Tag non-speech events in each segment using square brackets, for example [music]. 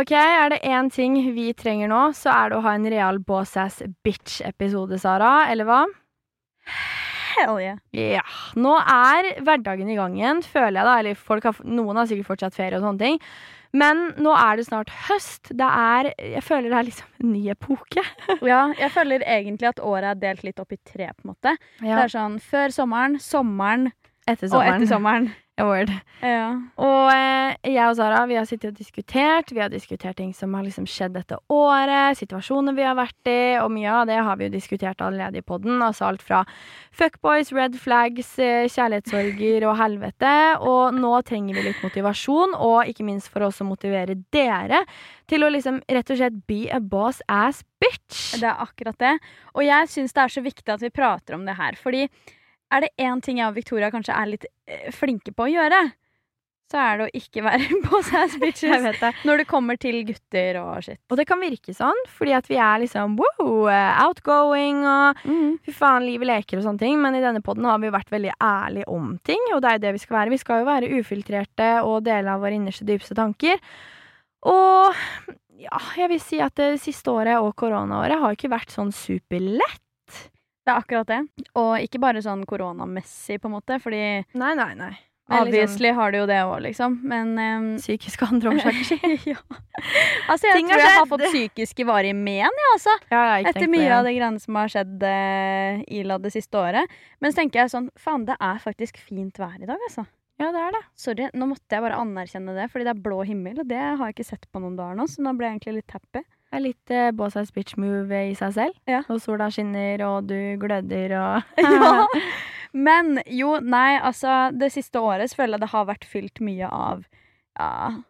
ok, er det én ting vi trenger nå, så er det å ha en real boss ass bitch-episode, Sara. Eller hva? Hell yeah. Ja. Nå er hverdagen i gang igjen, føler jeg da. Eller folk har, noen har sikkert fortsatt ferie og sånne ting. Men nå er det snart høst. Det er Jeg føler det er liksom en ny epoke. [laughs] Ja, jeg føler egentlig at året er delt litt opp i tre, på en måte. Det er sånn før sommeren, sommeren Etter og etter sommeren. [laughs] Word. Ja. Og eh, jeg og Sara vi har sittet og diskutert. Vi har diskutert ting som har liksom skjedd dette året, situasjoner vi har vært i, og mye av det har vi jo diskutert allerede i poden. Altså alt fra fuckboys, red flags, eh, kjærlighetssorger og helvete. Og nå trenger vi litt motivasjon, og ikke minst for oss å motivere dere til å liksom rett og slett be a boss ass bitch. Det er akkurat det. Og jeg syns det er så viktig at vi prater om det her, fordi er det én ting jeg og Victoria kanskje er litt eh, flinke på å gjøre, så er det å ikke være [laughs] boss ass bitches det. når det kommer til gutter og shit. Og det kan virke sånn, fordi at vi er liksom wow, eh, outgoing og fy faen, livet leker og sånne ting. Men i denne poden har vi jo vært veldig ærlige om ting, og det er jo det vi skal være. Vi skal jo være ufiltrerte og dele av våre innerste, dypeste tanker. Og ja, jeg vil si at det siste året og koronaåret har ikke vært sånn superlett. Det er akkurat det. Og ikke bare sånn koronamessig, på en måte, fordi Nei, nei, nei. Det er liksom har du jo det òg, liksom. Men um... psykiske andre årsaker. [laughs] ja. Altså, jeg Ting tror har jeg har fått psykiske varige men, jeg, altså. Ja, jeg Etter mye det. av det greiene som har skjedd uh, Ila det siste året. Men så tenker jeg sånn, faen, det er faktisk fint vær i dag, altså. Ja, det er det. Sorry, nå måtte jeg bare anerkjenne det, fordi det er blå himmel, og det har jeg ikke sett på noen dager nå, så nå ble jeg egentlig litt happy. Det er litt uh, boss ass bitch move i seg selv. Ja. Og sola skinner, og du gløder og [laughs] [laughs] ja. Men jo, nei, altså, det siste året så føler jeg det har vært fylt mye av ja,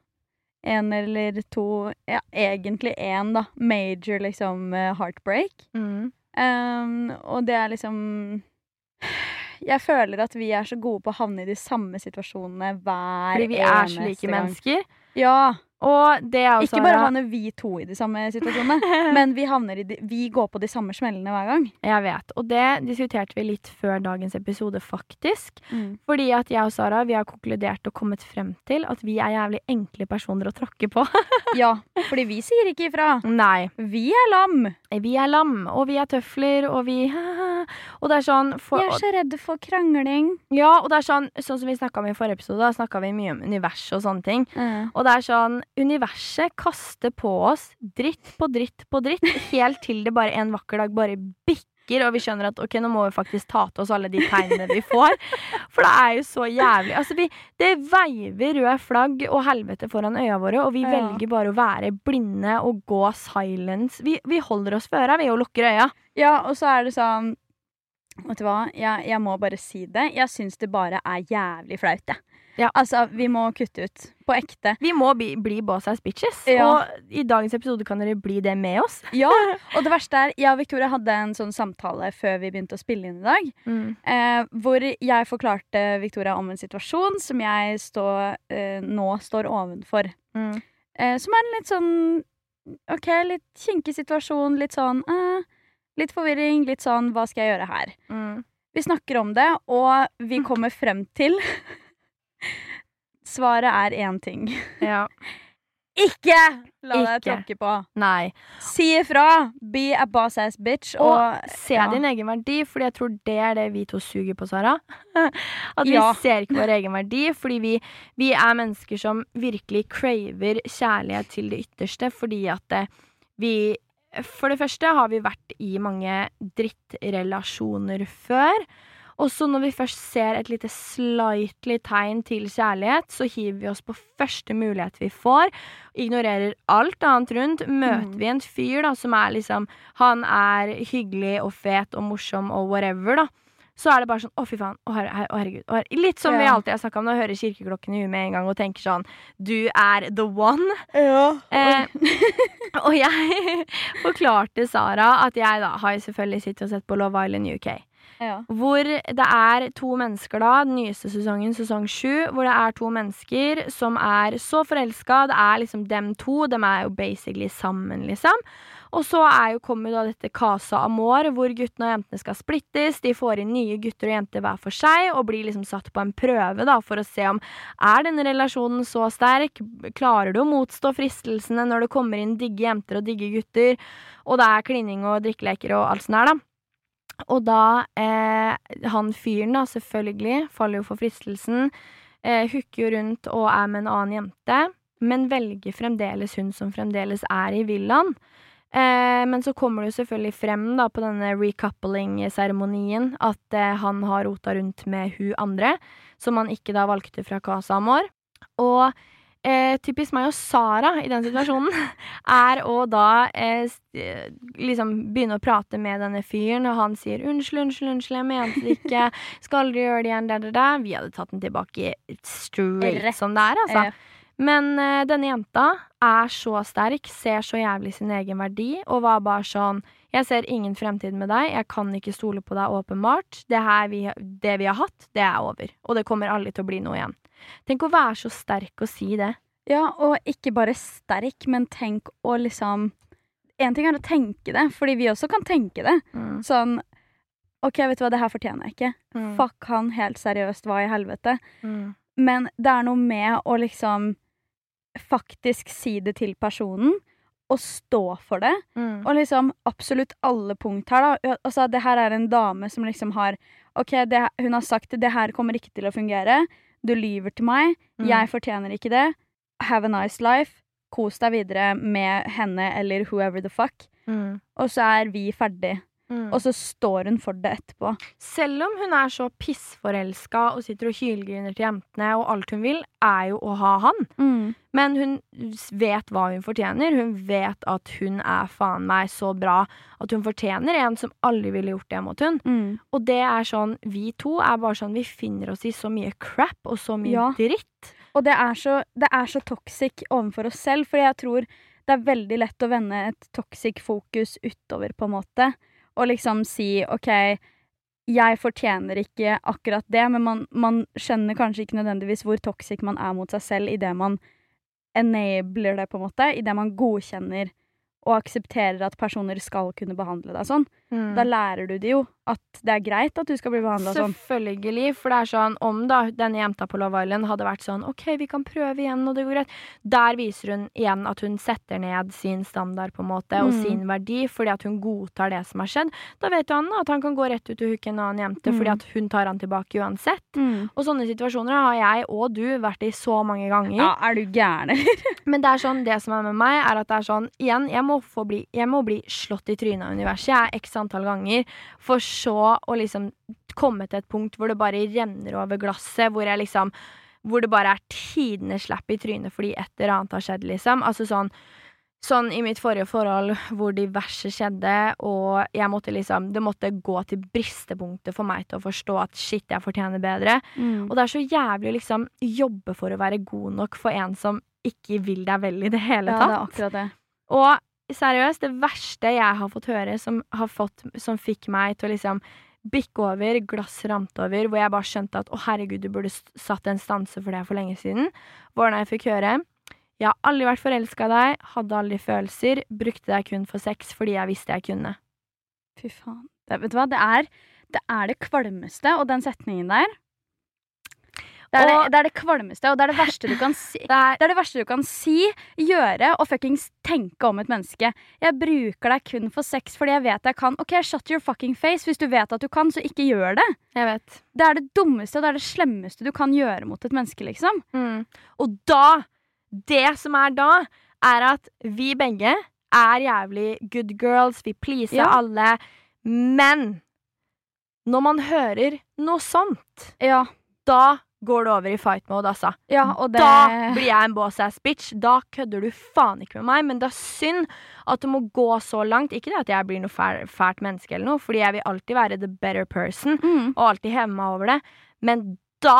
en eller to Ja, egentlig én, da. Major, liksom, eh, heartbreak. mm. Um, og det er liksom Jeg føler at vi er så gode på å havne i de samme situasjonene hver eneste gang. Fordi vi er så like gang. mennesker. Ja. Også Ikke bare havner vi to i de samme situasjonene, [laughs] men vi, i de, vi går på de samme smellene hver gang. Jeg vet. Og det diskuterte vi litt før dagens episode, faktisk. Fordi at jeg og Sara vi har konkludert og kommet frem til at vi er jævlig enkle personer å tråkke på. [laughs] Ja, fordi vi sier ikke ifra. Nei. Vi er lam. Vi er lam, og vi er tøfler, og vi [laughs] Og det er sånn for, Jeg er så redd for krangling. Ja, og det er sånn Sånn som vi snakka om i forrige episode, da snakka vi mye om univers og sånne ting. Og det er sånn Universet kaster på oss dritt på dritt på dritt, helt til det bare en vakker dag bare bikker, og vi skjønner at ok, nå må vi faktisk ta til oss alle de tegnene vi får. For det er jo så jævlig. Altså, vi, det veiver røde flagg og helvete foran øya våre, og vi Ja. velger bare å være blinde og gå silence. Vi, vi holder oss for øra, vi, og lukker øya. Ja, og så er det sånn Vet du hva, jeg, jeg må bare si det. Jeg syns det bare er jævlig flaut, jeg. Ja. Altså, vi må kutte ut. På ekte. Vi må bli, bli boss ass bitches. Ja. Og i dagens episode kan dere bli det med oss. Ja, [laughs] og det verste er Jeg og Victoria hadde en sånn samtale før vi begynte å spille inn i dag. Eh, hvor jeg forklarte Victoria om en situasjon som jeg stå, eh, nå står ovenfor. Mm. Eh, som er en litt sånn OK, litt kinkig situasjon. Litt sånn eh, Litt forvirring. Litt sånn Hva skal jeg gjøre her? Mm. Vi snakker om det, og vi [laughs] kommer frem til Svaret er én ting. Ja. [laughs] Ikke la deg Ikke. tråkke på. Nei. Si ifra! Be a boss ass bitch. Og, Og se ja. din egen verdi, Fordi jeg tror det er det vi to suger på, Sara. [laughs] At vi Ja. ser ikke vår egen verdi, fordi vi, vi er mennesker som virkelig craver kjærlighet til det ytterste, fordi at det, vi For det første har vi vært i mange drittrelasjoner før. Og så når vi først ser et lite slightly tegn til kjærlighet, så hiver vi oss på første mulighet vi får. Ignorerer alt annet rundt. Møter Mm. vi en fyr da, som er liksom Han er hyggelig og fet og morsom og whatever, da. Så er det bare sånn Å, fy faen. Å, her, å herregud. Å, her. Litt som vi alltid har snakka om. Nå hører kirkeklokken i huet med en gang og tenker sånn Du er the one. Ja. Eh, og jeg [laughs] forklarte Sara at jeg da har selvfølgelig sittet og sett på Love Island UK. Ja. Hvor det er to mennesker da, den nyeste sesongen, sesong sju, hvor det er to mennesker som er så forelska. Det er liksom dem to. De er jo basically sammen, liksom. Og så er jo, kommer jo da dette Casa Amor, hvor guttene og jentene skal splittes. De får inn nye gutter og jenter hver for seg, og blir liksom satt på en prøve da, for å se om er denne relasjonen så sterk. Klarer du å motstå fristelsene når det kommer inn digge jenter og digge gutter, og det er klining og drikkeleker og alt sånt her, da. Og da eh, Han fyren, da, selvfølgelig, faller jo for fristelsen. Eh, hooker jo rundt og er med en annen jente, men velger fremdeles hun som fremdeles er i villaen. Eh, men så kommer det jo selvfølgelig frem da på denne recoupling-seremonien at eh, han har rota rundt med hun andre, som han ikke da valgte fra Casa Amor. Og eh, typisk meg og Sara i den situasjonen [laughs] er å da eh, eh, liksom begynne å prate med denne fyren, og han sier 'unnskyld, unnskyld, unnskyld, jeg mente det ikke', 'skal aldri gjøre det igjen', da, da, da. Vi hadde tatt den tilbake straight som det er, altså. Ja. Men uh, denne jenta er så sterk, ser så jævlig sin egen verdi, og var bare sånn Jeg ser ingen fremtid med deg, jeg kan ikke stole på deg, åpenbart. Det, her vi, det vi har hatt, det er over. Og det kommer aldri til å bli noe igjen. Tenk å være så sterk og si det. Ja, og ikke bare sterk, men tenk å liksom En ting er å tenke det, fordi vi også kan tenke det. Mm. Sånn OK, vet du hva, det her fortjener jeg ikke. Mm. Fuck han helt seriøst, hva i helvete? Mm. Men det er noe med å liksom faktisk si det til personen, og stå for det. Mm. Og liksom absolutt alle punkt her, da. Altså, det her er en dame som liksom har OK, det, hun har sagt det her kommer ikke til å fungere. Du lyver til meg. Mm. Jeg fortjener ikke det. Have a nice life. Kos deg videre med henne eller whoever the fuck. Mm. Og så er vi ferdig. Mm. Og så står hun for det etterpå. Selv om hun er så pissforelska og sitter og hylgriner til jentene, og alt hun vil, er jo å ha han. Men hun vet hva hun fortjener. Hun vet at hun er faen meg så bra at hun fortjener en som aldri ville gjort det mot hun. Mm. Og det er sånn, vi to er bare sånn, vi finner oss i så mye crap og så mye Ja. dritt. Og det er, så, det er så toxic overfor oss selv, for jeg tror det er veldig lett å vende et toxic fokus utover, på en måte. Og liksom si OK, jeg fortjener ikke akkurat det, men man, man skjønner kanskje ikke nødvendigvis hvor toxic man er mot seg selv idet man enabler det, på en måte. Idet man godkjenner og aksepterer at personer skal kunne behandle deg sånn. Da lærer du det jo at det er greit at du skal bli behandla sånn. Selvfølgelig, for det er sånn om da denne jenta på Love Island hadde vært sånn OK, vi kan prøve igjen, og det går greit. Der viser hun igjen at hun setter ned sin standard på en måte, og Mm. sin verdi, fordi at hun godtar det som har skjedd. Da vet jo han at han kan gå rett ut og hooke en annen jente, Mm. fordi at hun tar han tilbake uansett. Mm. Og sånne situasjoner har jeg og du vært i så mange ganger. Ja, er du gæren, eller? [laughs] Men det er sånn, det som er med meg, er at det er sånn Igjen, jeg må, få bli, jeg må bli slått i trynet av universet jeg, er x antall ganger, for så å liksom komme til et punkt hvor det bare renner over glasset, hvor jeg liksom Hvor det bare er tidenes slapp i trynet fordi et eller annet har skjedd, liksom. Altså sånn Sånn i mitt forrige forhold hvor det verste skjedde, og jeg måtte liksom Det måtte gå til bristepunktet for meg til å forstå at shit, jeg fortjener bedre. Mm. Og det er så jævlig å liksom jobbe for å være god nok for en som ikke vil deg vel i det hele tatt. Ja, det er akkurat det. Og seriøst, det verste jeg har fått høre som, fått, som fikk meg til å liksom bikke over, glass ramte over, hvor jeg bare skjønte at å herregud, du burde satt en stanse for det for lenge siden, var når jeg fikk høre jeg har aldri vært forelska i deg, hadde aldri følelser, brukte deg kun for sex fordi jeg visste jeg kunne. Fy faen. Det, vet du hva, det er, det er det kvalmeste, og den setningen der det er, Og- det, det er det kvalmeste, og det er det verste du kan si. [laughs] Det er Det er verste du kan si, gjøre og fuckings tenke om et menneske. Jeg bruker deg kun for sex fordi jeg vet jeg kan. OK, shut your fucking face. Hvis du vet at du kan, så ikke gjør det. Jeg vet. Det er det dummeste og det er det slemmeste du kan gjøre mot et menneske, liksom. Mm. Og da, det som er da, er at vi begge er jævlig good girls, vi pleaser Ja. alle, men når man hører noe sånt, Ja, da går det over i fight mode, altså. ja og det Da blir jeg en boss ass bitch. Da kødder du faen ikke med meg, men det er synd at det må gå så langt. Ikke det at jeg blir noe fæl, fælt menneske eller noe, fordi jeg vil alltid være the better person mm. og alltid heve meg over det, men da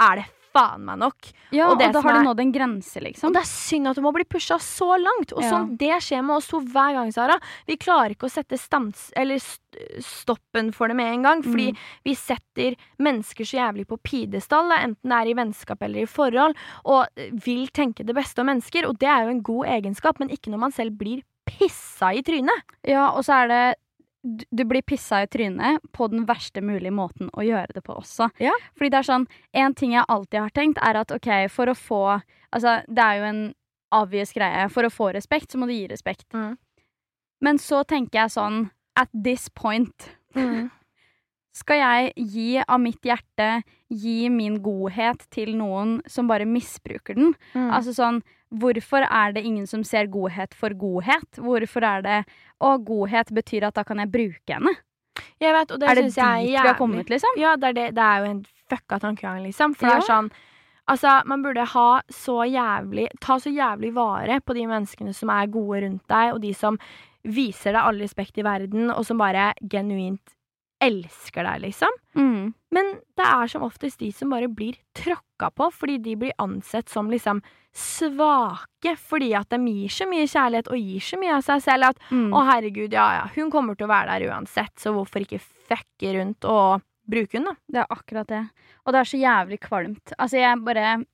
er det faen meg nok. Ja, Og og, det da har du nådd en grense, Og liksom. det er synd at du må bli pusha så langt. Og Ja. sånn, Det skjer med oss to hver gang, Sara. Vi klarer ikke å sette stans, eller st stoppen for det med en gang. Fordi Mm. vi setter mennesker så jævlig på pidestall, enten det er i vennskap eller i forhold, og eh, vil tenke det beste om mennesker. Og det er jo en god egenskap, men ikke når man selv blir pissa i trynet. Ja, og så er det du- blir pissa i trynet på den verste mulige måten å gjøre det på også. Ja. Fordi det er sånn En ting jeg alltid har tenkt, er at OK, for å få Altså, det er jo en obvious greie. For å få respekt, så må du gi respekt. Mm. Men så tenker jeg sånn At this point [laughs] skal jeg gi av mitt hjerte, gi min godhet til noen som bare misbruker den? Mm. Altså sånn, hvorfor er det ingen som ser godhet for godhet? Hvorfor er det Å, godhet betyr at da kan jeg bruke henne? jeg vet, og det er det dit jeg vi har kommet, liksom? Ja, det er, det, det er jo en fucka tankegang, liksom. For det er sånn Altså, man burde ha så jævlig Ta så jævlig vare på de menneskene som er gode rundt deg, og de som viser deg all respekt i verden, og som bare genuint elsker deg, liksom. Mm. Men det er som oftest de som bare blir tråkka på, fordi de blir ansett som liksom svake, fordi at de gir så mye kjærlighet og gir så mye av seg selv at Mm. å, herregud, ja ja, hun kommer til å være der uansett, så hvorfor ikke fucke rundt og bruke hun, da? Det er akkurat det. Og det er så jævlig kvalmt. Altså, jeg bare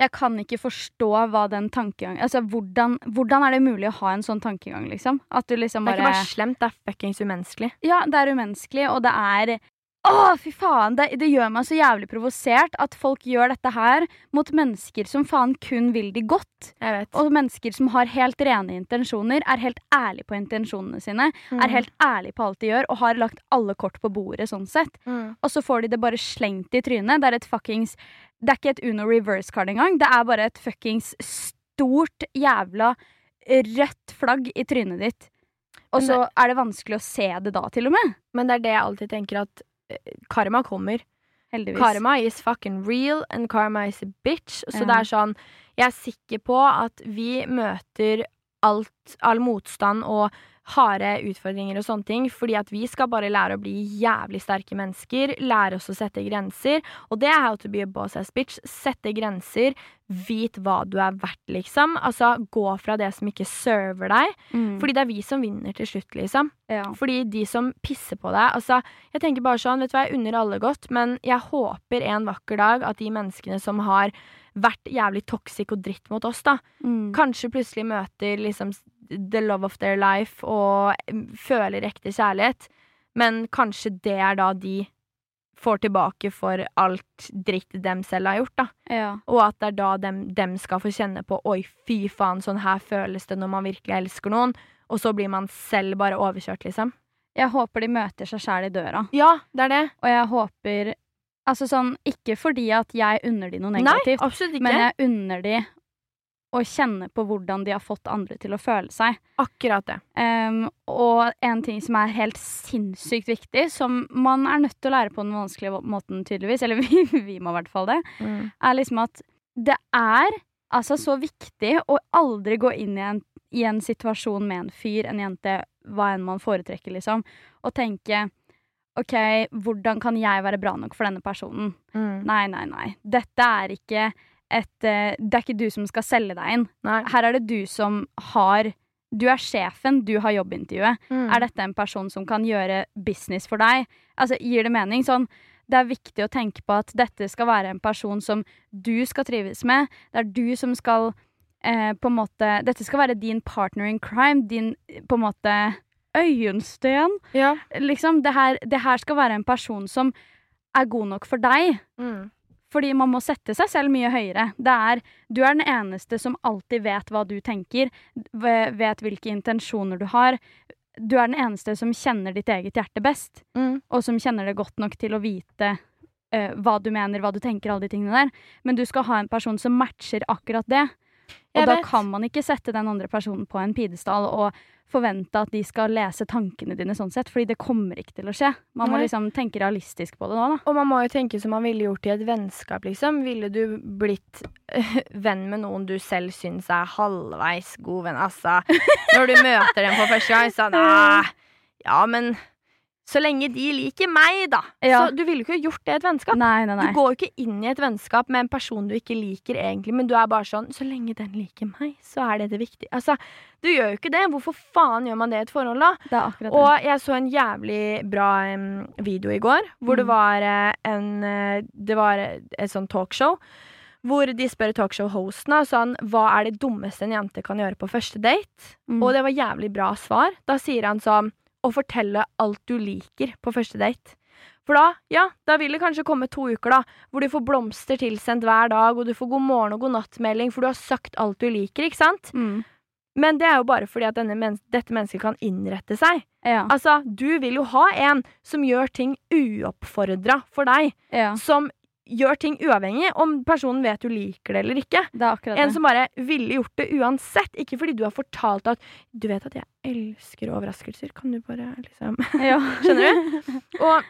Jeg kan ikke forstå hva den tankegangen Altså, hvordan, hvordan er det mulig å ha en sånn tankegang, liksom? At du liksom Det er ikke bare slemt, det er fuckings umenneskelig. Ja, det er umenneskelig, og det er Å, fy faen! Det, det gjør meg så jævlig provosert at folk gjør dette her mot mennesker som faen kun vil de godt. Og mennesker som har helt rene intensjoner, er helt ærlige på intensjonene sine, Mm. er helt ærlige på alt de gjør, og har lagt alle kort på bordet sånn sett. mm. Og så får de det bare slengt i trynet. Det er et fuckings Det er ikke et Uno reverse-card engang. Det er bare et fuckings stort jævla rødt flagg i trynet ditt. Og så er det vanskelig å se det da, til og med. Men det er det jeg alltid tenker, at karma kommer. Heldigvis. Karma is fucking real, and karma is a bitch. Så Ja. det er sånn Jeg er sikker på at vi møter alt, all motstand og harde utfordringer og sånne ting, fordi at vi skal bare lære å bli jævlig sterke mennesker, lære oss å sette grenser, og det er how to be a boss ass bitch. Sette grenser, vit hva du er verdt, liksom. Altså, gå fra det som ikke server deg, Mm. fordi det er vi som vinner til slutt, liksom. ja. Fordi de som pisser på deg Altså, jeg tenker bare sånn, vet du hva, jeg unner alle godt, men jeg håper en vakker dag at de menneskene som har vært jævlig toxic og dritt mot oss, da, Mm. kanskje plutselig møter liksom the love of their life og mm, føler ekte kjærlighet, men kanskje det er da de får tilbake for alt dritt dem selv har gjort, da. ja. Og at det er da dem, dem skal få kjenne på Oi, fy faen, sånn her føles det når man virkelig elsker noen. Og så blir man selv bare overkjørt, liksom. Jeg håper de møter seg sjæl i døra. Ja, det er det. Og jeg håper Altså sånn, ikke fordi at jeg unner de noe negativt, Nei, men jeg unner de å kjenne på hvordan de har fått andre til å føle seg. Akkurat det. Um, og en ting som er helt sinnssykt viktig, som man er nødt til å lære på den vanskelige måten, tydeligvis, eller [laughs] vi, vi må i hvert fall det, er liksom at det er altså så viktig å aldri gå inn i en, i en situasjon med en fyr, en jente, hva enn man foretrekker, liksom, og tenke OK, hvordan kan jeg være bra nok for denne personen? Mm. Nei, nei, nei. Dette er ikke et eh, Det er ikke du som skal selge deg inn. Nei. Her er det du som har Du er sjefen, du har jobbintervjuet. Mm. Er dette en person som kan gjøre business for deg? Altså, Gir det mening? Sånn, det er viktig å tenke på at dette skal være en person som du skal trives med. Det er du som skal eh, på en måte Dette skal være din partner in crime. Din på en måte øyensten. Ja. Liksom, det her, det her skal være en person som er god nok for deg. Mm. Fordi man må sette seg selv mye høyere. Det er, du er den eneste som alltid vet hva du tenker, vet hvilke intensjoner du har. Du er den eneste som kjenner ditt eget hjerte best, Mm. og som kjenner det godt nok til å vite uh, hva du mener, hva du tenker, alle de tingene der. Men du skal ha en person som matcher akkurat det. Og da kan man ikke sette den andre personen på en pidestall og forvente at de skal lese tankene dine sånn sett, fordi det kommer ikke til å skje. Man må Nei. liksom tenke realistisk på det nå, da. Og man må jo tenke som man ville gjort i et vennskap, liksom. Ville du blitt [laughs] venn med noen du selv syns er halvveis god venn? Altså, når du møter dem for første gang, [laughs] Nei, ja, men Så lenge de liker meg, da. Ja. Så du ville jo ikke gjort det i et vennskap. Nei, nei, nei. Du går jo ikke inn i et vennskap med en person du ikke liker egentlig, men du er bare sånn Så lenge den liker meg, så er det det viktige. Altså, du gjør jo ikke det. Hvorfor faen gjør man det i et forhold, da? Det er akkurat det. Og jeg så en jævlig bra um, video i går, hvor det Mm. var uh, en uh, Det var et sånn talkshow. Hvor de spør talkshow-hosten sånn, hva er det dummeste en jente kan gjøre på første date. Mm. Og det var jævlig bra svar. Da sier han sånn Å fortelle alt du liker på første date. For da, ja, da vil det kanskje komme to uker, da, hvor du får blomster tilsendt hver dag, og du får god morgen og god natt-melding, for du har sagt alt du liker, ikke sant? mm. Men det er jo bare fordi at denne men dette mennesket kan innrette seg. Ja. Altså, du vil jo ha en som gjør ting uoppfordra for deg. ja. Som gjør ting uavhengig om personen vet du liker det eller ikke. Det akkurat En det. som bare ville gjort det uansett. Ikke fordi du har fortalt at Du vet at jeg elsker overraskelser. Kan du bare liksom [laughs] Ja. Skjønner du? [laughs] Og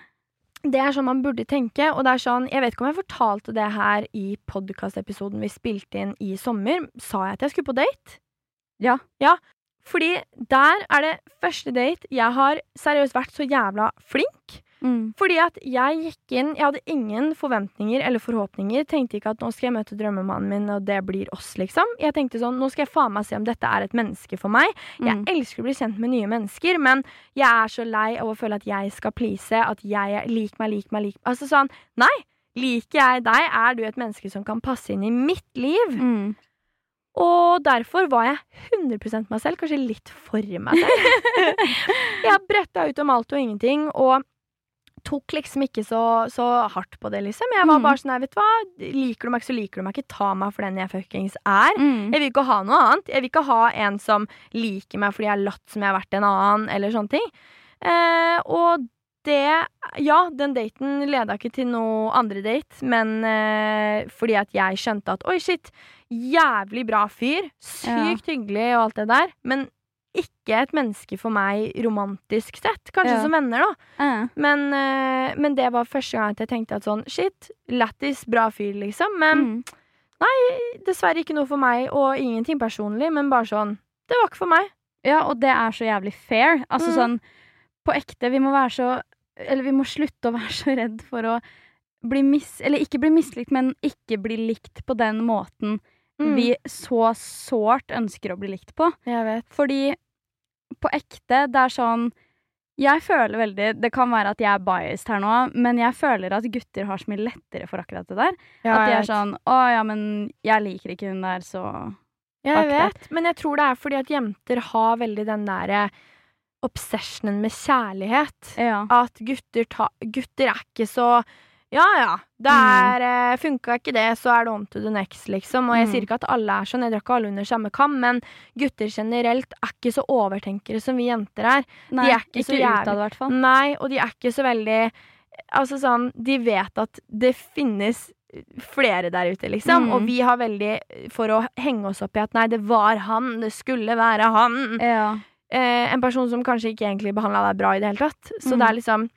det er sånn man burde tenke. Og det er sånn Jeg vet ikke om jeg fortalte det her i podkastepisoden vi spilte inn i sommer. Sa jeg at jeg skulle på date? Ja. Ja. Fordi der er det første date jeg har seriøst vært så jævla flink. Mm. Fordi at jeg gikk inn Jeg hadde ingen forventninger eller forhåpninger. Tenkte ikke at nå skal jeg møte drømmemannen min, og det blir oss, liksom. Jeg tenkte sånn, nå skal jeg faen meg se om dette er et menneske for meg. Jeg Mm. elsker å bli kjent med nye mennesker, men jeg er så lei av å føle at jeg skal please, at jeg er lik meg, lik meg, lik Altså sånn, nei! Liker jeg deg, er du et menneske som kan passe inn i mitt liv. Mm. Og derfor var jeg 100 meg selv, kanskje litt for meg selv. [laughs] jeg bretta ut om alt og ingenting, og tok liksom ikke så, så hardt på det, liksom. Jeg var Mm. bare sånn, her, vet du hva, liker du meg ikke, så liker du meg ikke. Ta meg for den jeg fuckings er. Mm. Jeg vil ikke ha noe annet. Jeg vil ikke ha en som liker meg fordi jeg har latt som jeg har vært en annen, eller sånne ting. Eh, og det Ja, den daten leda ikke til noe andre date, men eh, fordi at jeg skjønte at oi, shit, jævlig bra fyr. Sykt hyggelig og alt det der, men ikke et menneske for meg romantisk sett. Kanskje Ja. som venner, da. Ja. Men, uh, men det var første gang at jeg tenkte at sånn shit, lættis, bra fyr, liksom. Men Mm. dessverre ikke noe for meg, og ingenting personlig, men bare sånn Det var ikke for meg. Ja, og det er så jævlig fair. Altså Mm. sånn På ekte, vi må være så Eller vi må slutte å være så redd for å bli mis... Eller ikke bli mislikt, men ikke bli likt på den måten Mm. vi så sårt ønsker å bli likt på. Jeg vet. Fordi på ekte, det er sånn Jeg føler veldig Det kan være at jeg er biased her nå, men jeg føler at gutter har så mye lettere for akkurat det der. Ja, at de er sånn Å ja, men jeg liker ikke hun der, så Jeg Fuck vet, men jeg tror det er fordi at jenter har veldig den derre obsessionen med kjærlighet. Ja. At gutter, ta, gutter er ikke så ja, ja. Det Mm. er, eh, Funka ikke det, så er det on to the next, liksom. Og jeg Mm. sier ikke at alle er sånn, jeg drar ikke alle under samme kam, men gutter generelt er ikke så overtenkere som vi jenter er. Nei, er ikke så jævlig- i hvert fall. Nei, og de er ikke så veldig Altså sånn, de vet at det finnes flere der ute, liksom. Mm. Og vi har veldig For å henge oss opp i at nei, det var han, det skulle være han. Ja. Eh, en person som kanskje ikke egentlig behandla deg bra i det hele tatt. Så Mm. det er liksom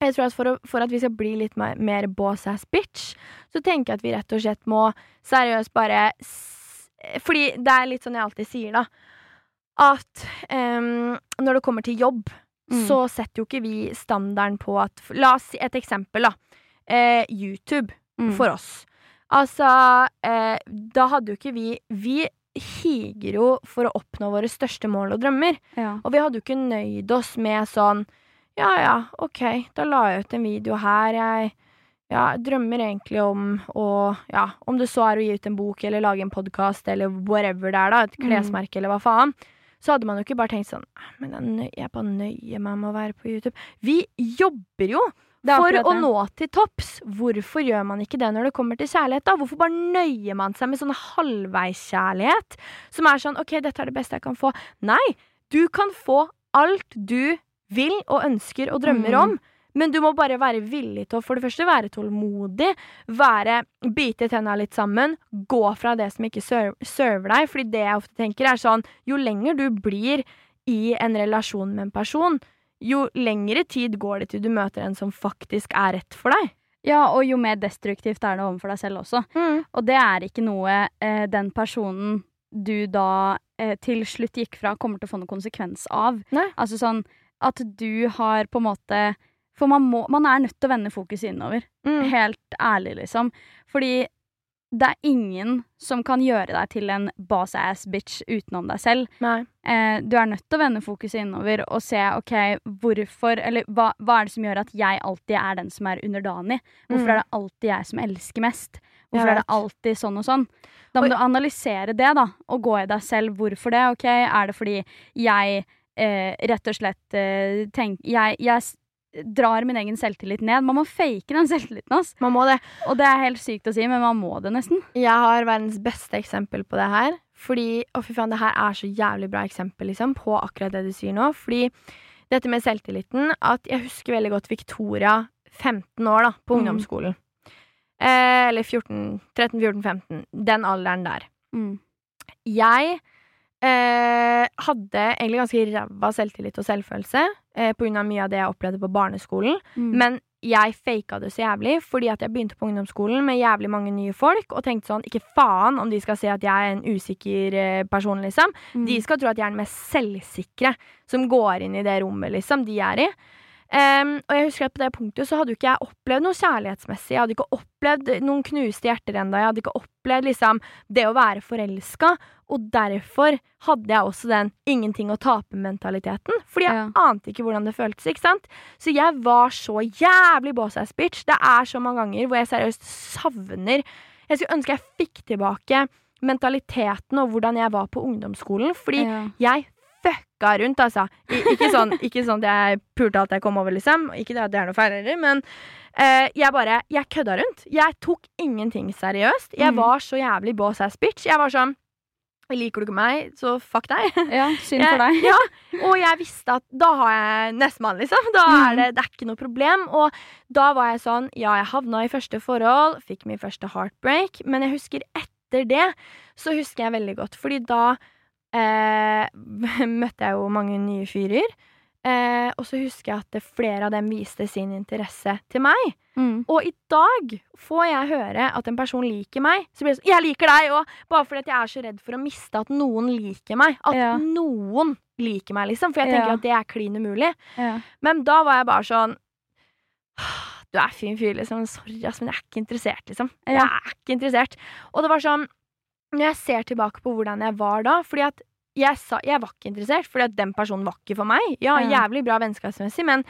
Jeg tror at for, å, for at vi skal bli litt mer, mer boss ass bitch, så tenker jeg at vi rett og slett må seriøst bare Fordi det er litt sånn jeg alltid sier, da. At um, når det kommer til jobb, Mm. så setter jo ikke vi standarden på at La oss si et eksempel, da. Eh, YouTube Mm. for oss. Altså, eh, da hadde jo ikke vi Vi higer jo for å oppnå våre største mål og drømmer. ja. Og vi hadde jo ikke nøyd oss med sånn Ja ja, OK, da la jeg ut en video her. Jeg ja, drømmer egentlig om å Ja, om det så er å gi ut en bok eller lage en podkast eller whatever det er, da. Et Mm. eller hva faen. Så hadde man jo ikke bare tenkt sånn «Ah, Men jeg, jeg bare nøyer meg med å være på YouTube. Vi jobber jo for å nå til topps. Hvorfor gjør man ikke det når det kommer til kjærlighet, da? Hvorfor bare nøyer man seg med sånn halvveiskjærlighet? Som er sånn OK, dette er det beste jeg kan få. Nei! Du kan få alt du vil og ønsker og drømmer Mm. om. Men du må bare være villig til å for det første være tålmodig, være, bite tenna litt sammen, gå fra det som ikke serv- server deg. Fordi det jeg ofte tenker, er sånn Jo lenger du blir i en relasjon med en person, jo lengre tid går det til du møter en som faktisk er rett for deg. ja, og jo mer destruktivt er det overfor deg selv også. Og det er ikke noe eh, den personen du da eh, til slutt gikk fra, kommer til å få noen konsekvens av. Nei. Altså sånn at du har på en måte For man, må, man er nødt til å vende fokuset innover. Mm. Helt ærlig, liksom. Fordi det er ingen som kan gjøre deg til en boss-ass bitch utenom deg selv. Eh, du er nødt til å vende fokuset innover og se ok, hvorfor Eller hva, hva er det som gjør at jeg alltid er den som er underdanig? Hvorfor Mm. er det alltid jeg som elsker mest? Hvorfor er det alltid sånn og sånn? Da må Og- du analysere det, da, og gå i deg selv. Hvorfor det? Ok, Er det fordi jeg eh, rett og slett eh, tenk, jeg, jeg drar min egen selvtillit ned. Man må fake den selvtilliten. ass. Man må det. Og det er helt sykt å si, men man må det nesten. Jeg har verdens beste eksempel på det her. Fordi, å fy faen, det her er så jævlig bra eksempel liksom, på akkurat det du sier nå. Fordi dette med selvtilliten at Jeg husker veldig godt Victoria, 15 år, da, på Mm. ungdomsskolen. Eh, eller 14, 13, 14, 15. Den alderen der. Mm. Jeg eh, hadde egentlig ganske ræva selvtillit og selvfølelse eh, av mye av det jeg opplevde på barneskolen. Mm. Men jeg faka det så jævlig fordi at jeg begynte på ungdomsskolen med jævlig mange nye folk og tenkte sånn Ikke faen om de skal se at jeg er en usikker eh, person, liksom. Mm. De skal tro at jeg er den mest selvsikre som går inn i det rommet, liksom, de er i. Em, og jeg husker at på det punktet så hadde jo ikke jeg opplevd noe kjærlighetsmessig. Jeg hadde ikke opplevd noen knuste hjerter ennå. Jeg hadde ikke opplevd liksom det å være forelska. Og derfor hadde jeg også den ingenting å tape-mentaliteten. Fordi jeg Ja. ante ikke hvordan det føltes. ikke sant? Så jeg var så jævlig boss-ass bitch. Det er så mange ganger hvor jeg seriøst savner Jeg skulle ønske jeg fikk tilbake mentaliteten og hvordan jeg var på ungdomsskolen. Fordi ja. jeg fucka rundt, altså. I, ikke, sånn, ikke sånn at jeg pulte alt jeg kom over, liksom. Ikke det at det er noe feil heller, men eh, jeg bare Jeg kødda rundt. Jeg tok ingenting seriøst. Jeg Mm. var så jævlig boss ass bitch. Jeg var sånn Liker du ikke meg, så fuck deg. [laughs] ja, synd for deg. Ja, og jeg visste at da har jeg nestemann, liksom. Da Mm. er det, det er ikke noe problem. Og da var jeg sånn Ja, jeg havna i første forhold, fikk min første heartbreak, men jeg husker etter det, så husker jeg veldig godt, fordi da eh, [laughs] møtte jeg jo mange nye fyrer. Eh, og så husker jeg at flere av dem viste sin interesse til meg. Mm. Og i dag får jeg høre at en person liker meg. Så blir det sånn Jeg liker deg òg! Bare fordi at jeg er så redd for å miste at noen liker meg. At Ja. noen liker meg, liksom. For jeg tenker Ja. at det er klin umulig. Ja. Men da var jeg bare sånn Du er fin fyr, liksom. Sorry, ass, men jeg er ikke interessert, liksom. Jeg er ikke interessert. Og det var sånn Når jeg ser tilbake på hvordan jeg var da Fordi at jeg, sa, jeg var ikke interessert, fordi at den personen var ikke for meg. Ja, jævlig bra vennskapsmessig, men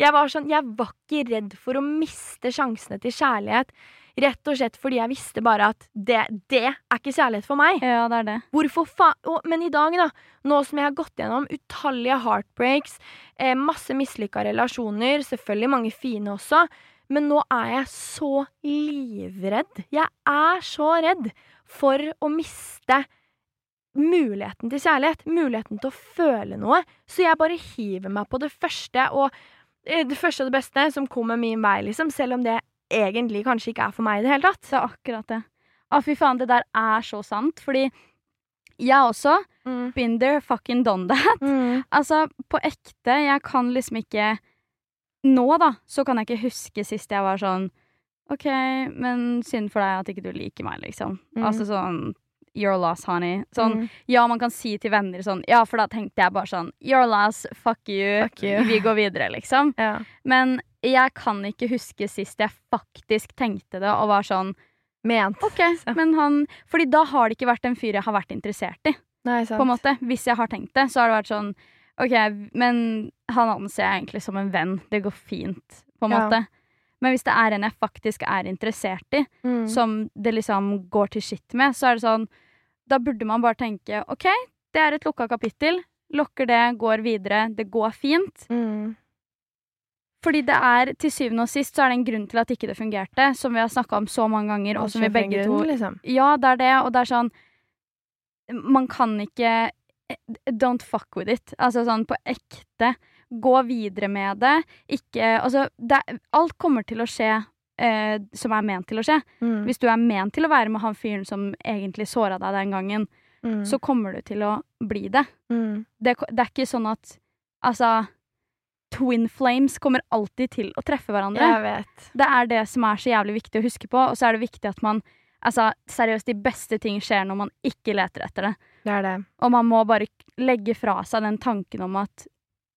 jeg var sånn Jeg var ikke redd for å miste sjansene til kjærlighet. Rett og slett fordi jeg visste bare at det, det er ikke kjærlighet for meg. ja, det er det. Hvorfor faen Men i dag, da, nå som jeg har gått gjennom utallige heartbreaks, eh, masse mislykka relasjoner, selvfølgelig mange fine også, men nå er jeg så livredd. Jeg er så redd for å miste muligheten til kjærlighet, muligheten til å føle noe. Så jeg bare hiver meg på det første, og eh, det første og det beste som kommer min vei, liksom, selv om det egentlig kanskje ikke er for meg i det hele tatt. Er akkurat det. Å, fy faen, det der er så sant. Fordi jeg også Mm. been there, fucking done that. Mm. Altså, på ekte, jeg kan liksom ikke Nå, da, så kan jeg ikke huske sist jeg var sånn OK, men synd for deg at ikke du liker meg, liksom. Mm. Altså sånn You're lost, honey. Sånn, Mm. ja, man kan si til venner sånn Ja, for da tenkte jeg bare sånn You're lost, fuck you. Fuck you. Vi går videre, liksom. Ja. Men jeg kan ikke huske sist jeg faktisk tenkte det og var sånn Ment. OK, [laughs] men han Fordi da har det ikke vært en fyr jeg har vært interessert i. Nei, sant. På en måte. Hvis jeg har tenkt det, så har det vært sånn OK, men han anser jeg egentlig som en venn. Det går fint, på en Ja. måte. Men hvis det er en jeg faktisk er interessert i, Mm. som det liksom går til skitt med, så er det sånn Da burde man bare tenke OK, det er et lukka kapittel. Lukker det, går videre. Det går fint. Mm. Fordi det er til syvende og sist så er det en grunn til at ikke det fungerte, som vi har snakka om så mange ganger, og som vi begge to liksom. Ja, det er det, og det er sånn Man kan ikke Don't fuck with it. Altså sånn på ekte. Gå videre med det. Ikke Altså, det, alt kommer til å skje eh, som er ment til å skje. Mm. Hvis du er ment til å være med han fyren som egentlig såra deg den gangen, Mm. så kommer du til å bli det. mm. det. Det er ikke sånn at Altså Twin flames kommer alltid til å treffe hverandre. Det er det som er så jævlig viktig å huske på, og så er det viktig at man Altså, seriøst, de beste ting skjer når man ikke leter etter det. Det er det. Og man må bare legge fra seg den tanken om at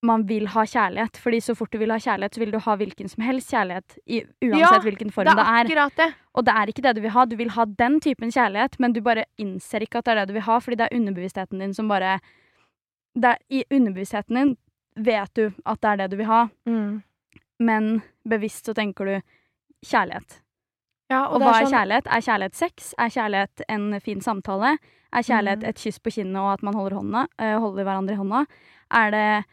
man vil ha kjærlighet. Fordi så fort du vil ha kjærlighet, så vil du ha hvilken som helst kjærlighet. I, uansett Ja, hvilken form Det er. det er er. det. Og det er ikke det du vil ha. Du vil ha den typen kjærlighet, men du bare innser ikke at det er det du vil ha, fordi det er underbevisstheten din som bare er, I underbevisstheten din vet du at det er det du vil ha, Mm. men bevisst så tenker du kjærlighet. Ja, Og, det hva er sånn- kjærlighet? Er kjærlighet sex? Er kjærlighet en fin samtale? Er kjærlighet Mm. et kyss på kinnet og at man holder, hånda, eh, holder hverandre i hånda? Er det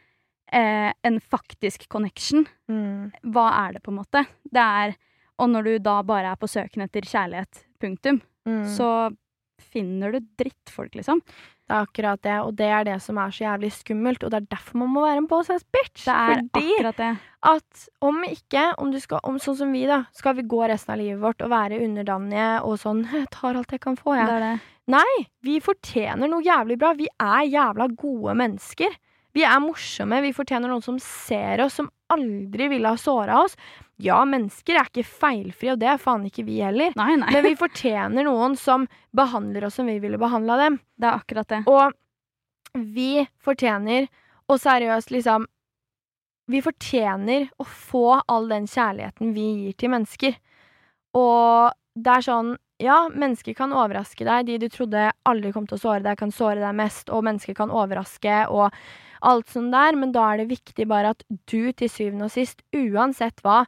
eh, en faktisk connection? Mm. Hva er det, på en måte? Det er Og når du da bare er på søken etter kjærlighet, punktum, Mm. så finner du drittfolk, liksom. Det er akkurat det, og det er det som er så jævlig skummelt. Og det er derfor man må være en boss ass bitch. Det er Fordi akkurat det. at om ikke, om du skal, om sånn som vi, da, skal vi gå resten av livet vårt og være underdanige og sånn [laughs] Jeg tar alt jeg kan få, jeg. Det. Nei, vi fortjener noe jævlig bra. Vi er jævla gode mennesker. Vi er morsomme. Vi fortjener noen som ser oss, som aldri ville ha såra oss. Ja, mennesker er ikke feilfrie, og det er faen ikke vi heller. Nei, nei. Men vi fortjener noen som behandler oss som vi ville behandla dem. Det er akkurat det. Og vi fortjener, og seriøst, liksom Vi fortjener å få all den kjærligheten vi gir til mennesker. Og det er sånn Ja, mennesker kan overraske deg. De du trodde aldri kom til å såre deg, kan såre deg mest. Og mennesker kan overraske og alt sånn der. Men da er det viktig bare at du til syvende og sist, uansett hva,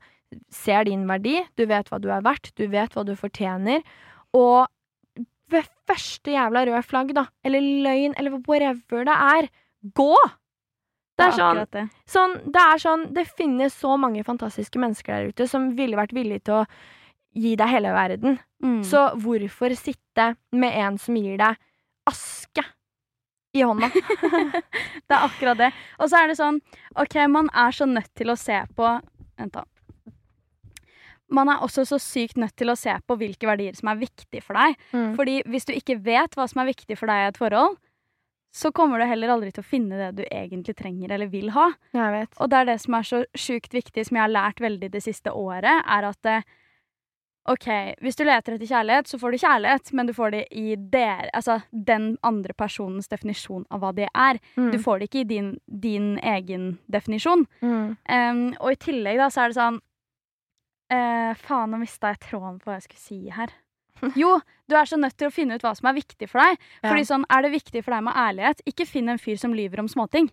ser din verdi. Du vet hva du er verdt. Du vet hva du fortjener. Og ved første jævla røde flagg, da, eller løgn, eller whatever det er, gå! Det er sånn, det. sånn, det er sånn Det finnes så mange fantastiske mennesker der ute som ville vært villige til å gi deg hele verden. Mm. Så hvorfor sitte med en som gir deg aske i hånda? [laughs] Det er akkurat det. Og så er det sånn OK, man er så nødt til å se på Vent, da. Man er også så sykt nødt til å se på hvilke verdier som er viktige for deg. Mm. Fordi hvis du ikke vet hva som er viktig for deg i et forhold, så kommer du heller aldri til å finne det du egentlig trenger eller vil ha. Jeg vet. Og det er det som er så sjukt viktig, som jeg har lært veldig det siste året, er at eh, OK, hvis du leter etter kjærlighet, så får du kjærlighet, men du får det i der, altså, den andre personens definisjon av hva det er. Mm. Du får det ikke i din, din egen definisjon. Mm. Um, og i tillegg da, så er det sånn uh, Faen, nå mista jeg tråden på hva jeg skulle si her. [laughs] Jo, du er så nødt til å finne ut hva som er viktig for deg. Ja. Fordi sånn, Er det viktig for deg med ærlighet, ikke finn en fyr som lyver om småting.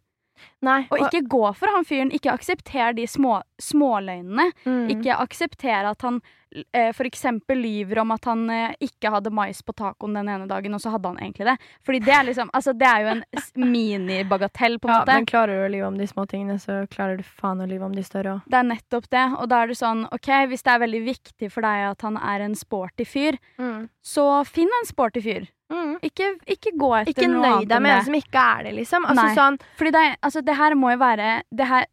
Nei. Og ikke gå for han fyren. Ikke aksepter de små, småløgnene. mm. Ikke aksepter at han eh, eksempel lyver om at han eh, ikke hadde mais på tacoen den ene dagen, og så hadde han egentlig det. Fordi det er liksom Altså, det er jo en minibagatell, på en ja, måte. men klarer du å lyve om de små tingene, så klarer du faen å lyve om de større òg. Det er nettopp det. Og da er det sånn, OK, hvis det er veldig viktig for deg at han er en sporty fyr, Mm. så finn en sporty fyr. Mm. Ikke, ikke gå etter Ikke noe nøy annet deg enn med en som ikke er det, liksom. Altså sånn Fordi det, altså, det her må jo være det her,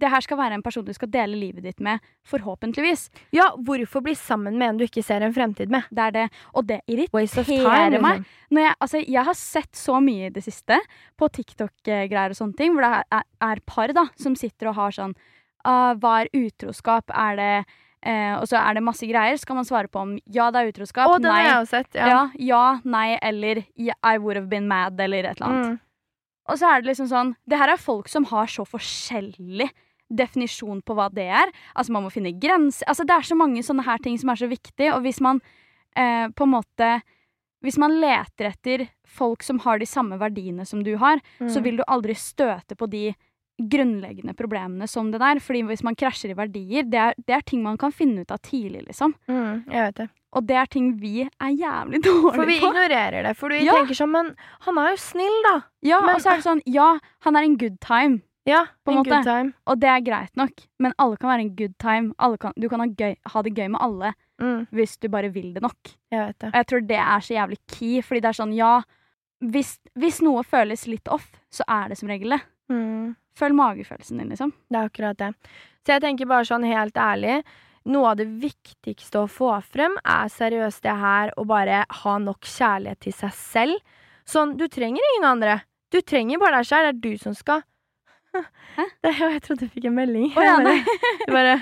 det her skal være en person du skal dele livet ditt med, forhåpentligvis. Ja, hvorfor bli sammen med en du ikke ser en fremtid med? Det er det. Og det irriterer meg. liksom. Jeg, altså, jeg har sett så mye i det siste på TikTok-greier og sånne ting, hvor det er, er, par da, som sitter og har sånn uh, Hva er utroskap? Er det uh, Og så er det masse greier. Skal man svare på om ja, det er utroskap, Å, nei, sett. Ja. ja, ja, nei, eller I would have been mad, eller et eller annet. Mm. Og så er det liksom sånn Det her er folk som har så forskjellig definisjon på hva det er. Altså Man må finne grenser Altså Det er så mange sånne her ting som er så viktig, og hvis man eh, på en måte Hvis man leter etter folk som har de samme verdiene som du har, så Mm. vil du aldri støte på de grunnleggende problemene som det der. Fordi hvis man krasjer i verdier, det er, det er ting man kan finne ut av tidlig, liksom. Mm, jeg vet det. Og det er ting vi er jævlig [laughs] dårlige på. For vi på. ignorerer det. For vi Ja. tenker sånn Men han er jo snill, da. Ja, Men- og så er det sånn Ja, han er en good time. Ja, På en måte. good time. Og det er greit nok, men alle kan være en good time. Kan, du kan ha, gøy, ha det gøy med alle Mm, hvis du bare vil det nok. jeg vet det. Og jeg tror det er så jævlig key, fordi det er sånn, ja Hvis, hvis noe føles litt off, så er det som regel det. Mm, Følg magefølelsen din, liksom. det er akkurat det. Så jeg tenker bare sånn helt ærlig noe av det viktigste å få frem er seriøst det her å bare ha nok kjærlighet til seg selv. Sånn, du trenger ingen andre. Du trenger bare deg selv. Det er du som skal Hæ? [laughs] Det, jeg trodde jeg fikk en melding. Å ja, [laughs] nei. Du bare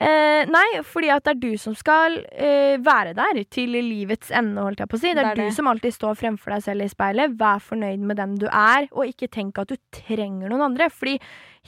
Eh, nei, fordi at det er du som skal eh, være der til livets ende, holdt jeg på å si. Det er, Det er det. du som alltid står fremfor deg selv i speilet. Vær fornøyd med den du er, og ikke tenk at du trenger noen andre. Fordi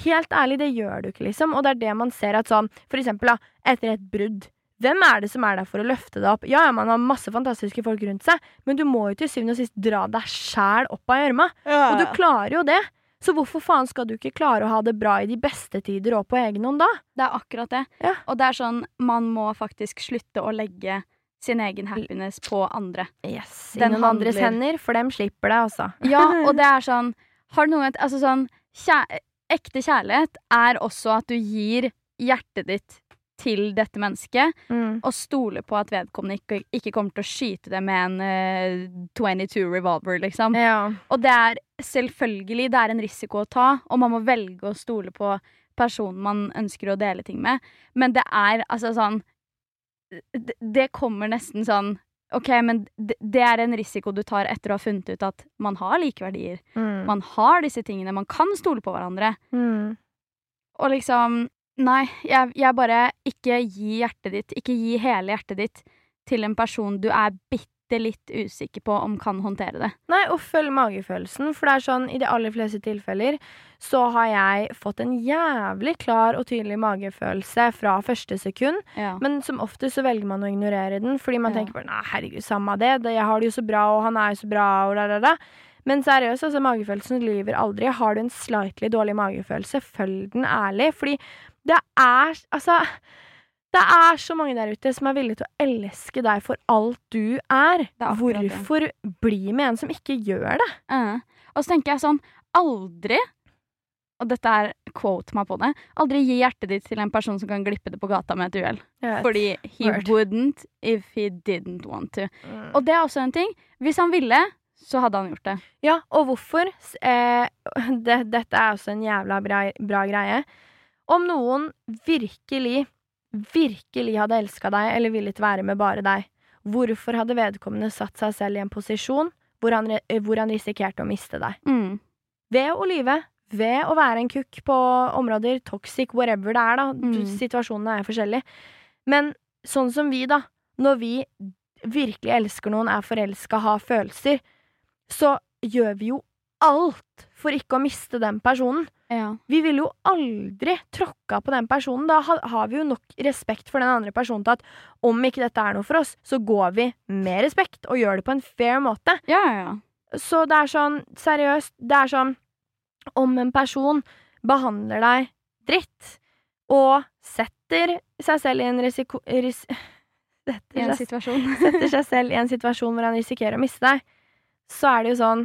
helt ærlig, det gjør du ikke, liksom. Og det er det man ser at sånn, for eksempel da, etter et brudd. Hvem er det som er der for å løfte deg opp? Ja, ja, man har masse fantastiske folk rundt seg, men du må jo til syvende og sist dra deg sjæl opp av gjørma. Og du klarer jo det. Så hvorfor faen skal du ikke klare å ha det bra i de beste tider og på egen hånd da? Det er akkurat det. Ja. Og det er sånn, man må faktisk slutte å legge sin egen happiness på andre. Yes, Den I noen andres hender, for dem slipper det, altså. [laughs] Ja, og det er sånn Har du noen Altså sånn kjæ Ekte kjærlighet er også at du gir hjertet ditt til dette mennesket, Mm. og stole på at vedkommende ikke, ikke kommer til å skyte det med en uh, 22 revolver, liksom. Ja. Og det er selvfølgelig det er en risiko å ta, og man må velge å stole på personen man ønsker å dele ting med, men det er altså sånn Det, det kommer nesten sånn OK, men det, det er en risiko du tar etter å ha funnet ut at man har like verdier. Mm. Man har disse tingene, man kan stole på hverandre. Mm. Og liksom Nei, jeg, jeg bare Ikke gi hjertet ditt, ikke gi hele hjertet ditt til en person du er bitte litt usikker på om kan håndtere det. Nei, og følg magefølelsen, for det er sånn i de aller fleste tilfeller så har jeg fått en jævlig klar og tydelig magefølelse fra første sekund, Ja. men som oftest så velger man å ignorere den, fordi man Ja. tenker bare nei, herregud, samme det, det, jeg har det jo så bra, og han er jo så bra, og da, da, da. Men seriøst, altså, magefølelsen lyver aldri. Har du en slightly dårlig magefølelse, følg den ærlig, fordi det er altså det er så mange der ute som er villige til å elske deg for alt du er. Er. Hvorfor bli med en som ikke gjør det? Eh. Og så tenker jeg sånn Aldri Og dette er quote meg på det. Aldri gi hjertet ditt til en person som kan glippe det på gata med et uhell. Fordi he Word. wouldn't if he didn't want to. Mm. Og det er også en ting. Hvis han ville, så hadde han gjort det. Ja, og hvorfor? Eh, [laughs] det, dette er også en jævla bra, bra greie. Om noen virkelig, virkelig hadde elska deg eller villet være med bare deg, hvorfor hadde vedkommende satt seg selv i en posisjon hvor han, eh, hvor han risikerte å miste deg? Mm. Ved å lyve. Ved å være en kukk på områder, toxic, whatever det er, da. Mm. Situasjonene er forskjellige. Men sånn som vi, da. Når vi virkelig elsker noen, er forelska, har følelser, så gjør vi jo alt for ikke å miste den personen. Ja. Vi ville jo aldri tråkka på den personen. Da har vi jo nok respekt for den andre personen til at om ikke dette er noe for oss, så går vi med respekt og gjør det på en fair måte. Ja, ja, ja. Så det er sånn, seriøst, det er sånn Om en person behandler deg dritt og setter seg selv i en risiko... Ris, [laughs] I en seg, situasjon. [laughs] setter seg selv i en situasjon hvor han risikerer å miste deg, så er det jo sånn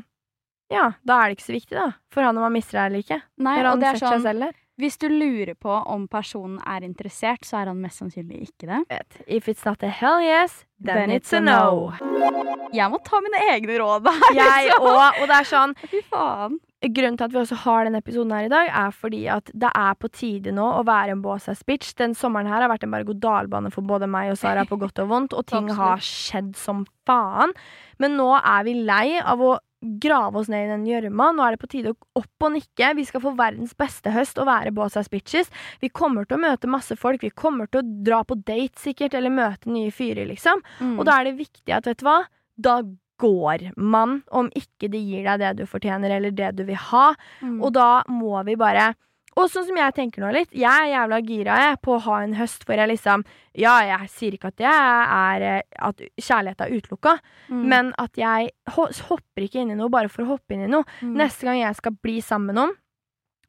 Ja, da er det ikke så viktig, da, for han om han mister deg eller ikke. Nei, Når og det er seg sånn selv der. Hvis du lurer på om personen er interessert, så er han mest sannsynlig ikke det. Vet, If it's not a hell yes, then, it's a no. Jeg må ta mine egne råd her. [laughs] Jeg liksom. òg, og det er sånn [laughs] Fy faen. Grunnen til at vi også har denne episoden her i dag, er fordi at det er på tide nå å være en boss bitch. Den sommeren her har vært en berg-og-dal-bane for både meg og Sara på godt og vondt, og ting har skjedd som faen. Men nå er vi lei av å grave oss ned i den gjørma. Nå er det på tide å opp og nikke. Vi skal få verdens beste høst og være boss ass bitches. Vi kommer til å møte masse folk. Vi kommer til å dra på date sikkert, eller møte nye fyrer, liksom. Mm. Og da er det viktig at, vet du hva, da går man om ikke de gir deg det du fortjener, eller det du vil ha. Mm. Og da må vi bare Og sånn som jeg tenker nå litt, jeg er jævla gira jeg, på å ha en høst hvor jeg liksom Ja, jeg sier ikke at jeg er eh, At kjærlighet er utelukka, Mm. men at jeg hopper ikke inn i noe bare for å hoppe inn i noe. Mm. Neste gang jeg skal bli sammen med noen,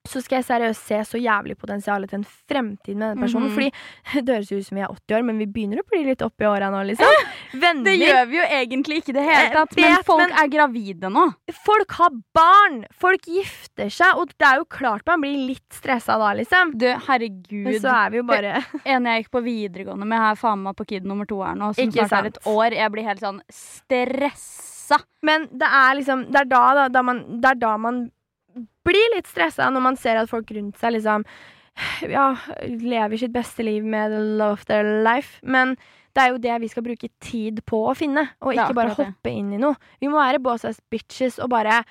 så skal jeg seriøst se så jævlig potensialet til en fremtid med den personen. Mhm. Fordi [laughs] det høres ut som vi er 80 år, men vi begynner å bli litt oppi åra nå, liksom. [laughs] Venner. Det gjør vi jo egentlig ikke i det hele tatt, men vet, folk men- er gravide nå. Folk har barn! Folk gifter seg, og det er jo klart man blir litt stressa da, liksom. Du, Men herregud. så er vi jo bare [laughs] En jeg gikk på videregående med, her faen meg på kid nummer to her nå, som Ikke snart er et år. Jeg blir helt sånn stressa. Men det er liksom Det er da, da, da man, det er da man blir litt stressa, når man ser at folk rundt seg liksom Ja, lever sitt beste liv med the love of their life. Men det er jo det vi skal bruke tid på å finne, og ikke bare hoppe inn i noe. Vi må være boss ass bitches og bare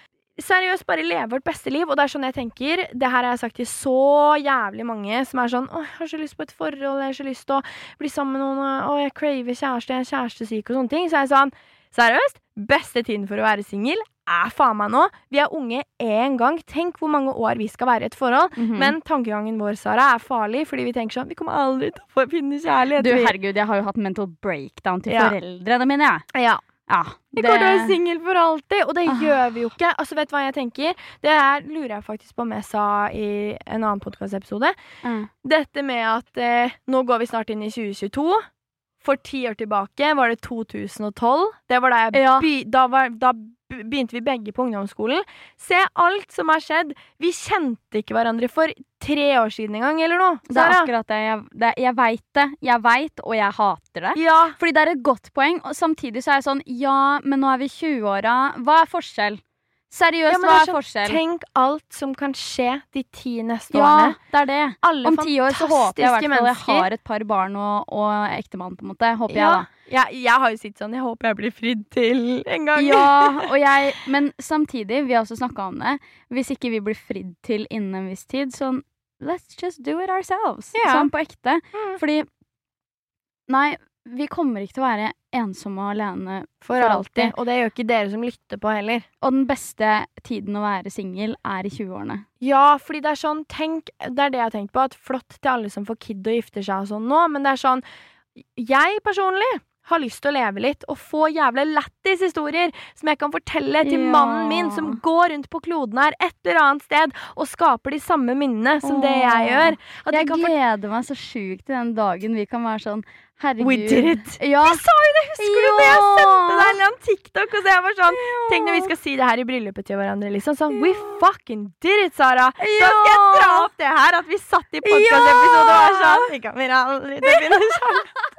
seriøst bare leve vårt beste liv. Og det er sånn jeg tenker. Det her har jeg sagt til så jævlig mange som er sånn Å, jeg har så lyst på et forhold, jeg har så lyst til å bli sammen med noen, å, jeg craver kjæreste, jeg er kjærestesyk og sånne ting. Så er jeg sånn Seriøst? Beste tiden for å være singel er faen meg nå. Vi er unge én gang. Tenk hvor mange år vi skal være i et forhold. Mhm. Men tankegangen vår, Sara, er farlig, fordi vi tenker sånn Vi kommer aldri til å finne kjærlighet. Du, herregud, jeg har jo hatt mental breakdown til Ja. foreldrene mine, jeg. Ja. Ja, Vi kommer til å være singel for alltid, og det Ah. gjør vi jo ikke. Altså, vet du hva jeg tenker? Det er, lurer jeg faktisk på om jeg sa i en annen podkastepisode. Mm. Dette med at eh, nå går vi snart inn i 2022. For ti år tilbake var det 2012. Det var da jeg Ja. by, da, var, da begynte vi begge på ungdomsskolen. Se alt som har skjedd. Vi kjente ikke hverandre for tre år siden engang, eller noe. Det er akkurat det. Jeg, det jeg veit det. Jeg veit, og jeg hater det. Ja. Fordi det er et godt poeng, og samtidig så er jeg sånn Ja, men nå er vi 20-åra. Hva er forskjell? Seriøst, Ja, hva er er sånn, forskjell? Tenk alt som kan skje de ti neste Ja, årene. det er det. Alle Om ti år så håper jeg i jeg har et par barn og, og ektemann, på en måte. Håper ja. jeg, da. Ja, jeg har jo sittet sånn Jeg håper jeg blir fridd til en gang. Ja, [laughs] og jeg, men samtidig, vi har også snakka om det, hvis ikke vi blir fridd til innen en viss tid, sånn Let's just do it ourselves. Ja. Sånn på ekte. Mm. Fordi Nei, vi kommer ikke til å være ensomme og alene For alltid. Og det gjør ikke dere som lytter på heller. Og den beste tiden å være singel er i 20-årene. Ja, fordi det er sånn Tenk, det er det jeg har tenkt på. At flott til alle som får kid og gifter seg og sånn nå, men det er sånn Jeg personlig har lyst til å leve litt og få jævla lættis historier som jeg kan fortelle til Ja. mannen min, som går rundt på kloden her et eller annet sted og skaper de samme minnene som det jeg gjør. At Jeg gleder meg så sjukt til den dagen vi kan være sånn Herregud. We did it! Ja. Vi sa jo det! Husker du det? Jeg sendte deg en eller annen TikTok, og så jeg var sånn Tenk når vi skal si det her i bryllupet til hverandre, liksom. Sånn, we fucking did it, Sara! Da skal jeg dra opp det her, at vi satt i podkastepisode og var sånn Vi kommer aldri å finne kjærlighet.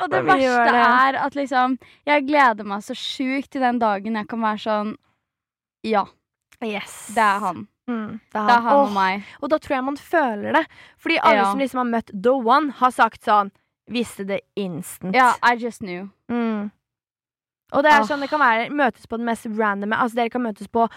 Og det Og verste det. er at liksom Jeg gleder meg så sjukt til den dagen jeg kan være sånn Ja, Yes. det er han. Mm, det er Det er han. han og meg. og da tror jeg man føler det. Fordi alle Ja. som liksom har møtt the one, har sagt sånn Visste det instant. Ja, I just knew. Mm. Og det er Ah. sånn det kan være møtes på den mest randome Altså Dere kan møtes på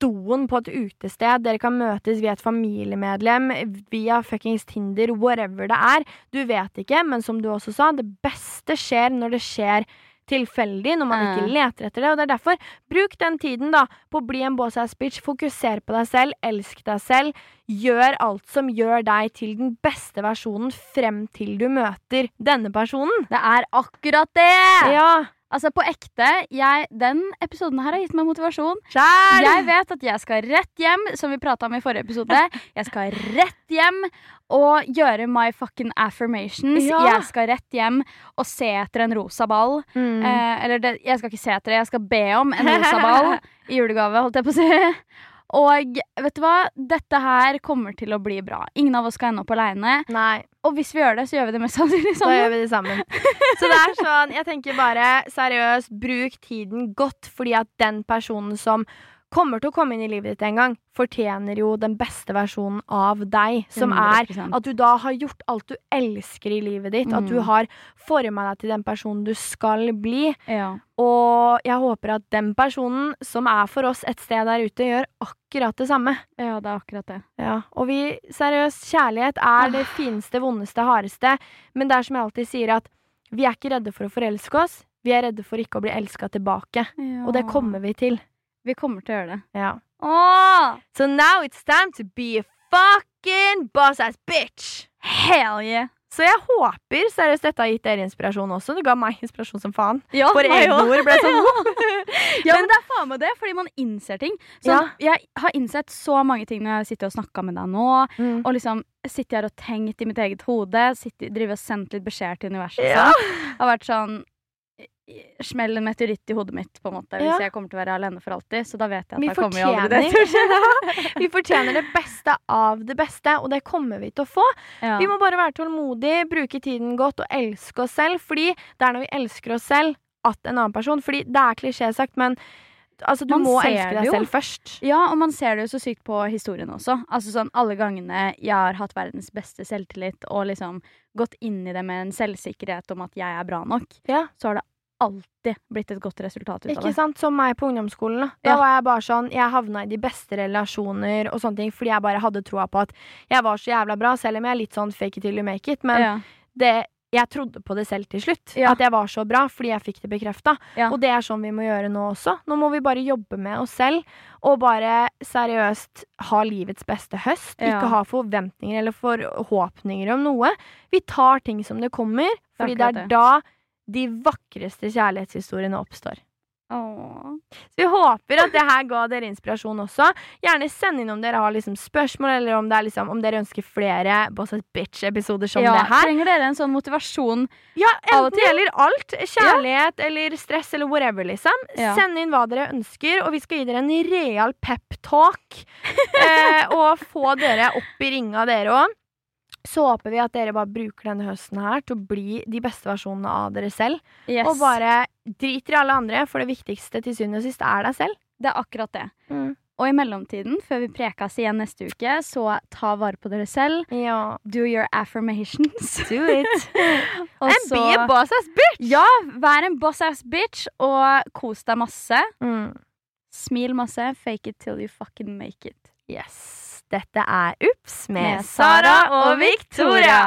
doen på et utested. Dere kan møtes via et familiemedlem, via fuckings Tinder, whatever det er. Du vet ikke, men som du også sa, det beste skjer når det skjer tilfeldig, når man ikke leter etter det. Og det er derfor, bruk den tiden da på å bli en boss ass bitch. Fokuser på deg selv, elsk deg selv. Gjør alt som gjør deg til den beste versjonen frem til du møter denne personen. Det er akkurat det! Ja, Altså, på ekte, jeg, den episoden her har gitt meg motivasjon. Kjell! Jeg vet at jeg skal rett hjem, som vi prata om i forrige episode. [laughs] Jeg skal rett hjem og gjøre my fucking affirmations. Ja. Jeg skal rett hjem og se etter en rosa ball. Mm. Eh, eller det, jeg skal ikke se etter det, jeg skal be om en rosa ball [laughs] i julegave, holdt jeg på å si. Og vet du hva? Dette her kommer til å bli bra. Ingen av oss skal ende opp aleine. Og hvis vi gjør det, så gjør vi det mest sannsynlig da gjør vi det sammen. Så det er sånn, jeg tenker bare seriøst, bruk tiden godt, fordi at den personen som kommer til å komme inn i livet ditt en gang, fortjener jo den beste versjonen av deg, som er 100%. at du da har gjort alt du elsker i livet ditt, at du Mm. har forma deg til den personen du skal bli. Ja. Og jeg håper at den personen som er for oss et sted der ute, gjør akkurat det samme. ja, det er akkurat det. Ja, og vi, seriøst, kjærlighet er det fineste, vondeste, hardeste. Men det er som jeg alltid sier, at vi er ikke redde for å forelske oss. Vi er redde for ikke å bli elska tilbake. Og det kommer vi til. Vi kommer til å gjøre det. Ja. Åh! So now it's time to be a fucking boss ass bitch! Hell yeah! Så jeg håper seriøst dette har gitt dere inspirasjon også. Det ga meg inspirasjon som faen. Ja, For egne ord ble sånn [laughs] Ja, men det er faen meg det, fordi man innser ting. Sånn, Jeg har innsett så mange ting når jeg sitter og snakker med deg nå. mm. Og liksom sitter her og tenkt i mitt eget hode. Sitter, driver og sendt litt beskjeder til universet. Ja. Det Har vært sånn Smell en meteoritt i hodet mitt, på en måte, hvis Ja. jeg kommer til å være alene for alltid. Så da vet jeg at Vi da kommer jo aldri det til [laughs] vi fortjener det beste av det beste, og det kommer vi til å få. Ja. Vi må bare være tålmodige, bruke tiden godt og elske oss selv. Fordi det er når vi elsker oss selv at en annen person Fordi det er klisjésagt, men altså, du Man må elske deg selv først. Ja, og man ser det jo så sykt på historien også. Altså sånn Alle gangene jeg har hatt verdens beste selvtillit og liksom gått inn i det med en selvsikkerhet om at jeg er bra nok, Ja. så har det alltid blitt et godt resultat ut av det. Ikke sant? Som meg på ungdomsskolen. Da, da Ja. var jeg bare sånn Jeg havna i de beste relasjoner og sånne ting fordi jeg bare hadde troa på at jeg var så jævla bra, selv om jeg er litt sånn fake it till you make it. Men ja. det, jeg trodde på det selv til slutt. Ja. At jeg var så bra fordi jeg fikk det bekrefta. Ja. Og det er sånn vi må gjøre nå også. Nå må vi bare jobbe med oss selv og bare seriøst ha livets beste høst. Ja. Ikke ha forventninger eller forhåpninger om noe. Vi tar ting som det kommer, fordi det er det. da de vakreste kjærlighetshistoriene oppstår. Åh. Så vi håper at det her ga dere inspirasjon også. Gjerne send inn om dere har liksom spørsmål, eller om, det er liksom, om dere ønsker flere Boss Bitch-episoder som ja, det her. Trenger dere en sånn motivasjon? Ja, Av og enten det gjelder alt. Kjærlighet eller stress eller whatever, liksom. Ja. Send inn hva dere ønsker, og vi skal gi dere en real pep-talk. [laughs] eh, og få dere opp i ringa, dere òg. Så håper vi at dere bare bruker denne høsten her til å bli de beste versjonene av dere selv. Yes. Og bare driter i alle andre, for det viktigste til syvende og sist er deg selv. Det er akkurat det. Mm. Og i mellomtiden, før vi prekas igjen neste uke, så ta vare på dere selv. Ja. Do your affirmations. [laughs] Do it. [laughs] Og And be a boss ass bitch! Ja, vær en boss ass bitch, og kos deg masse. Mm. Smil masse. Fake it till you fucking make it. Yes. Dette er Ups med, Med Sara og Victoria.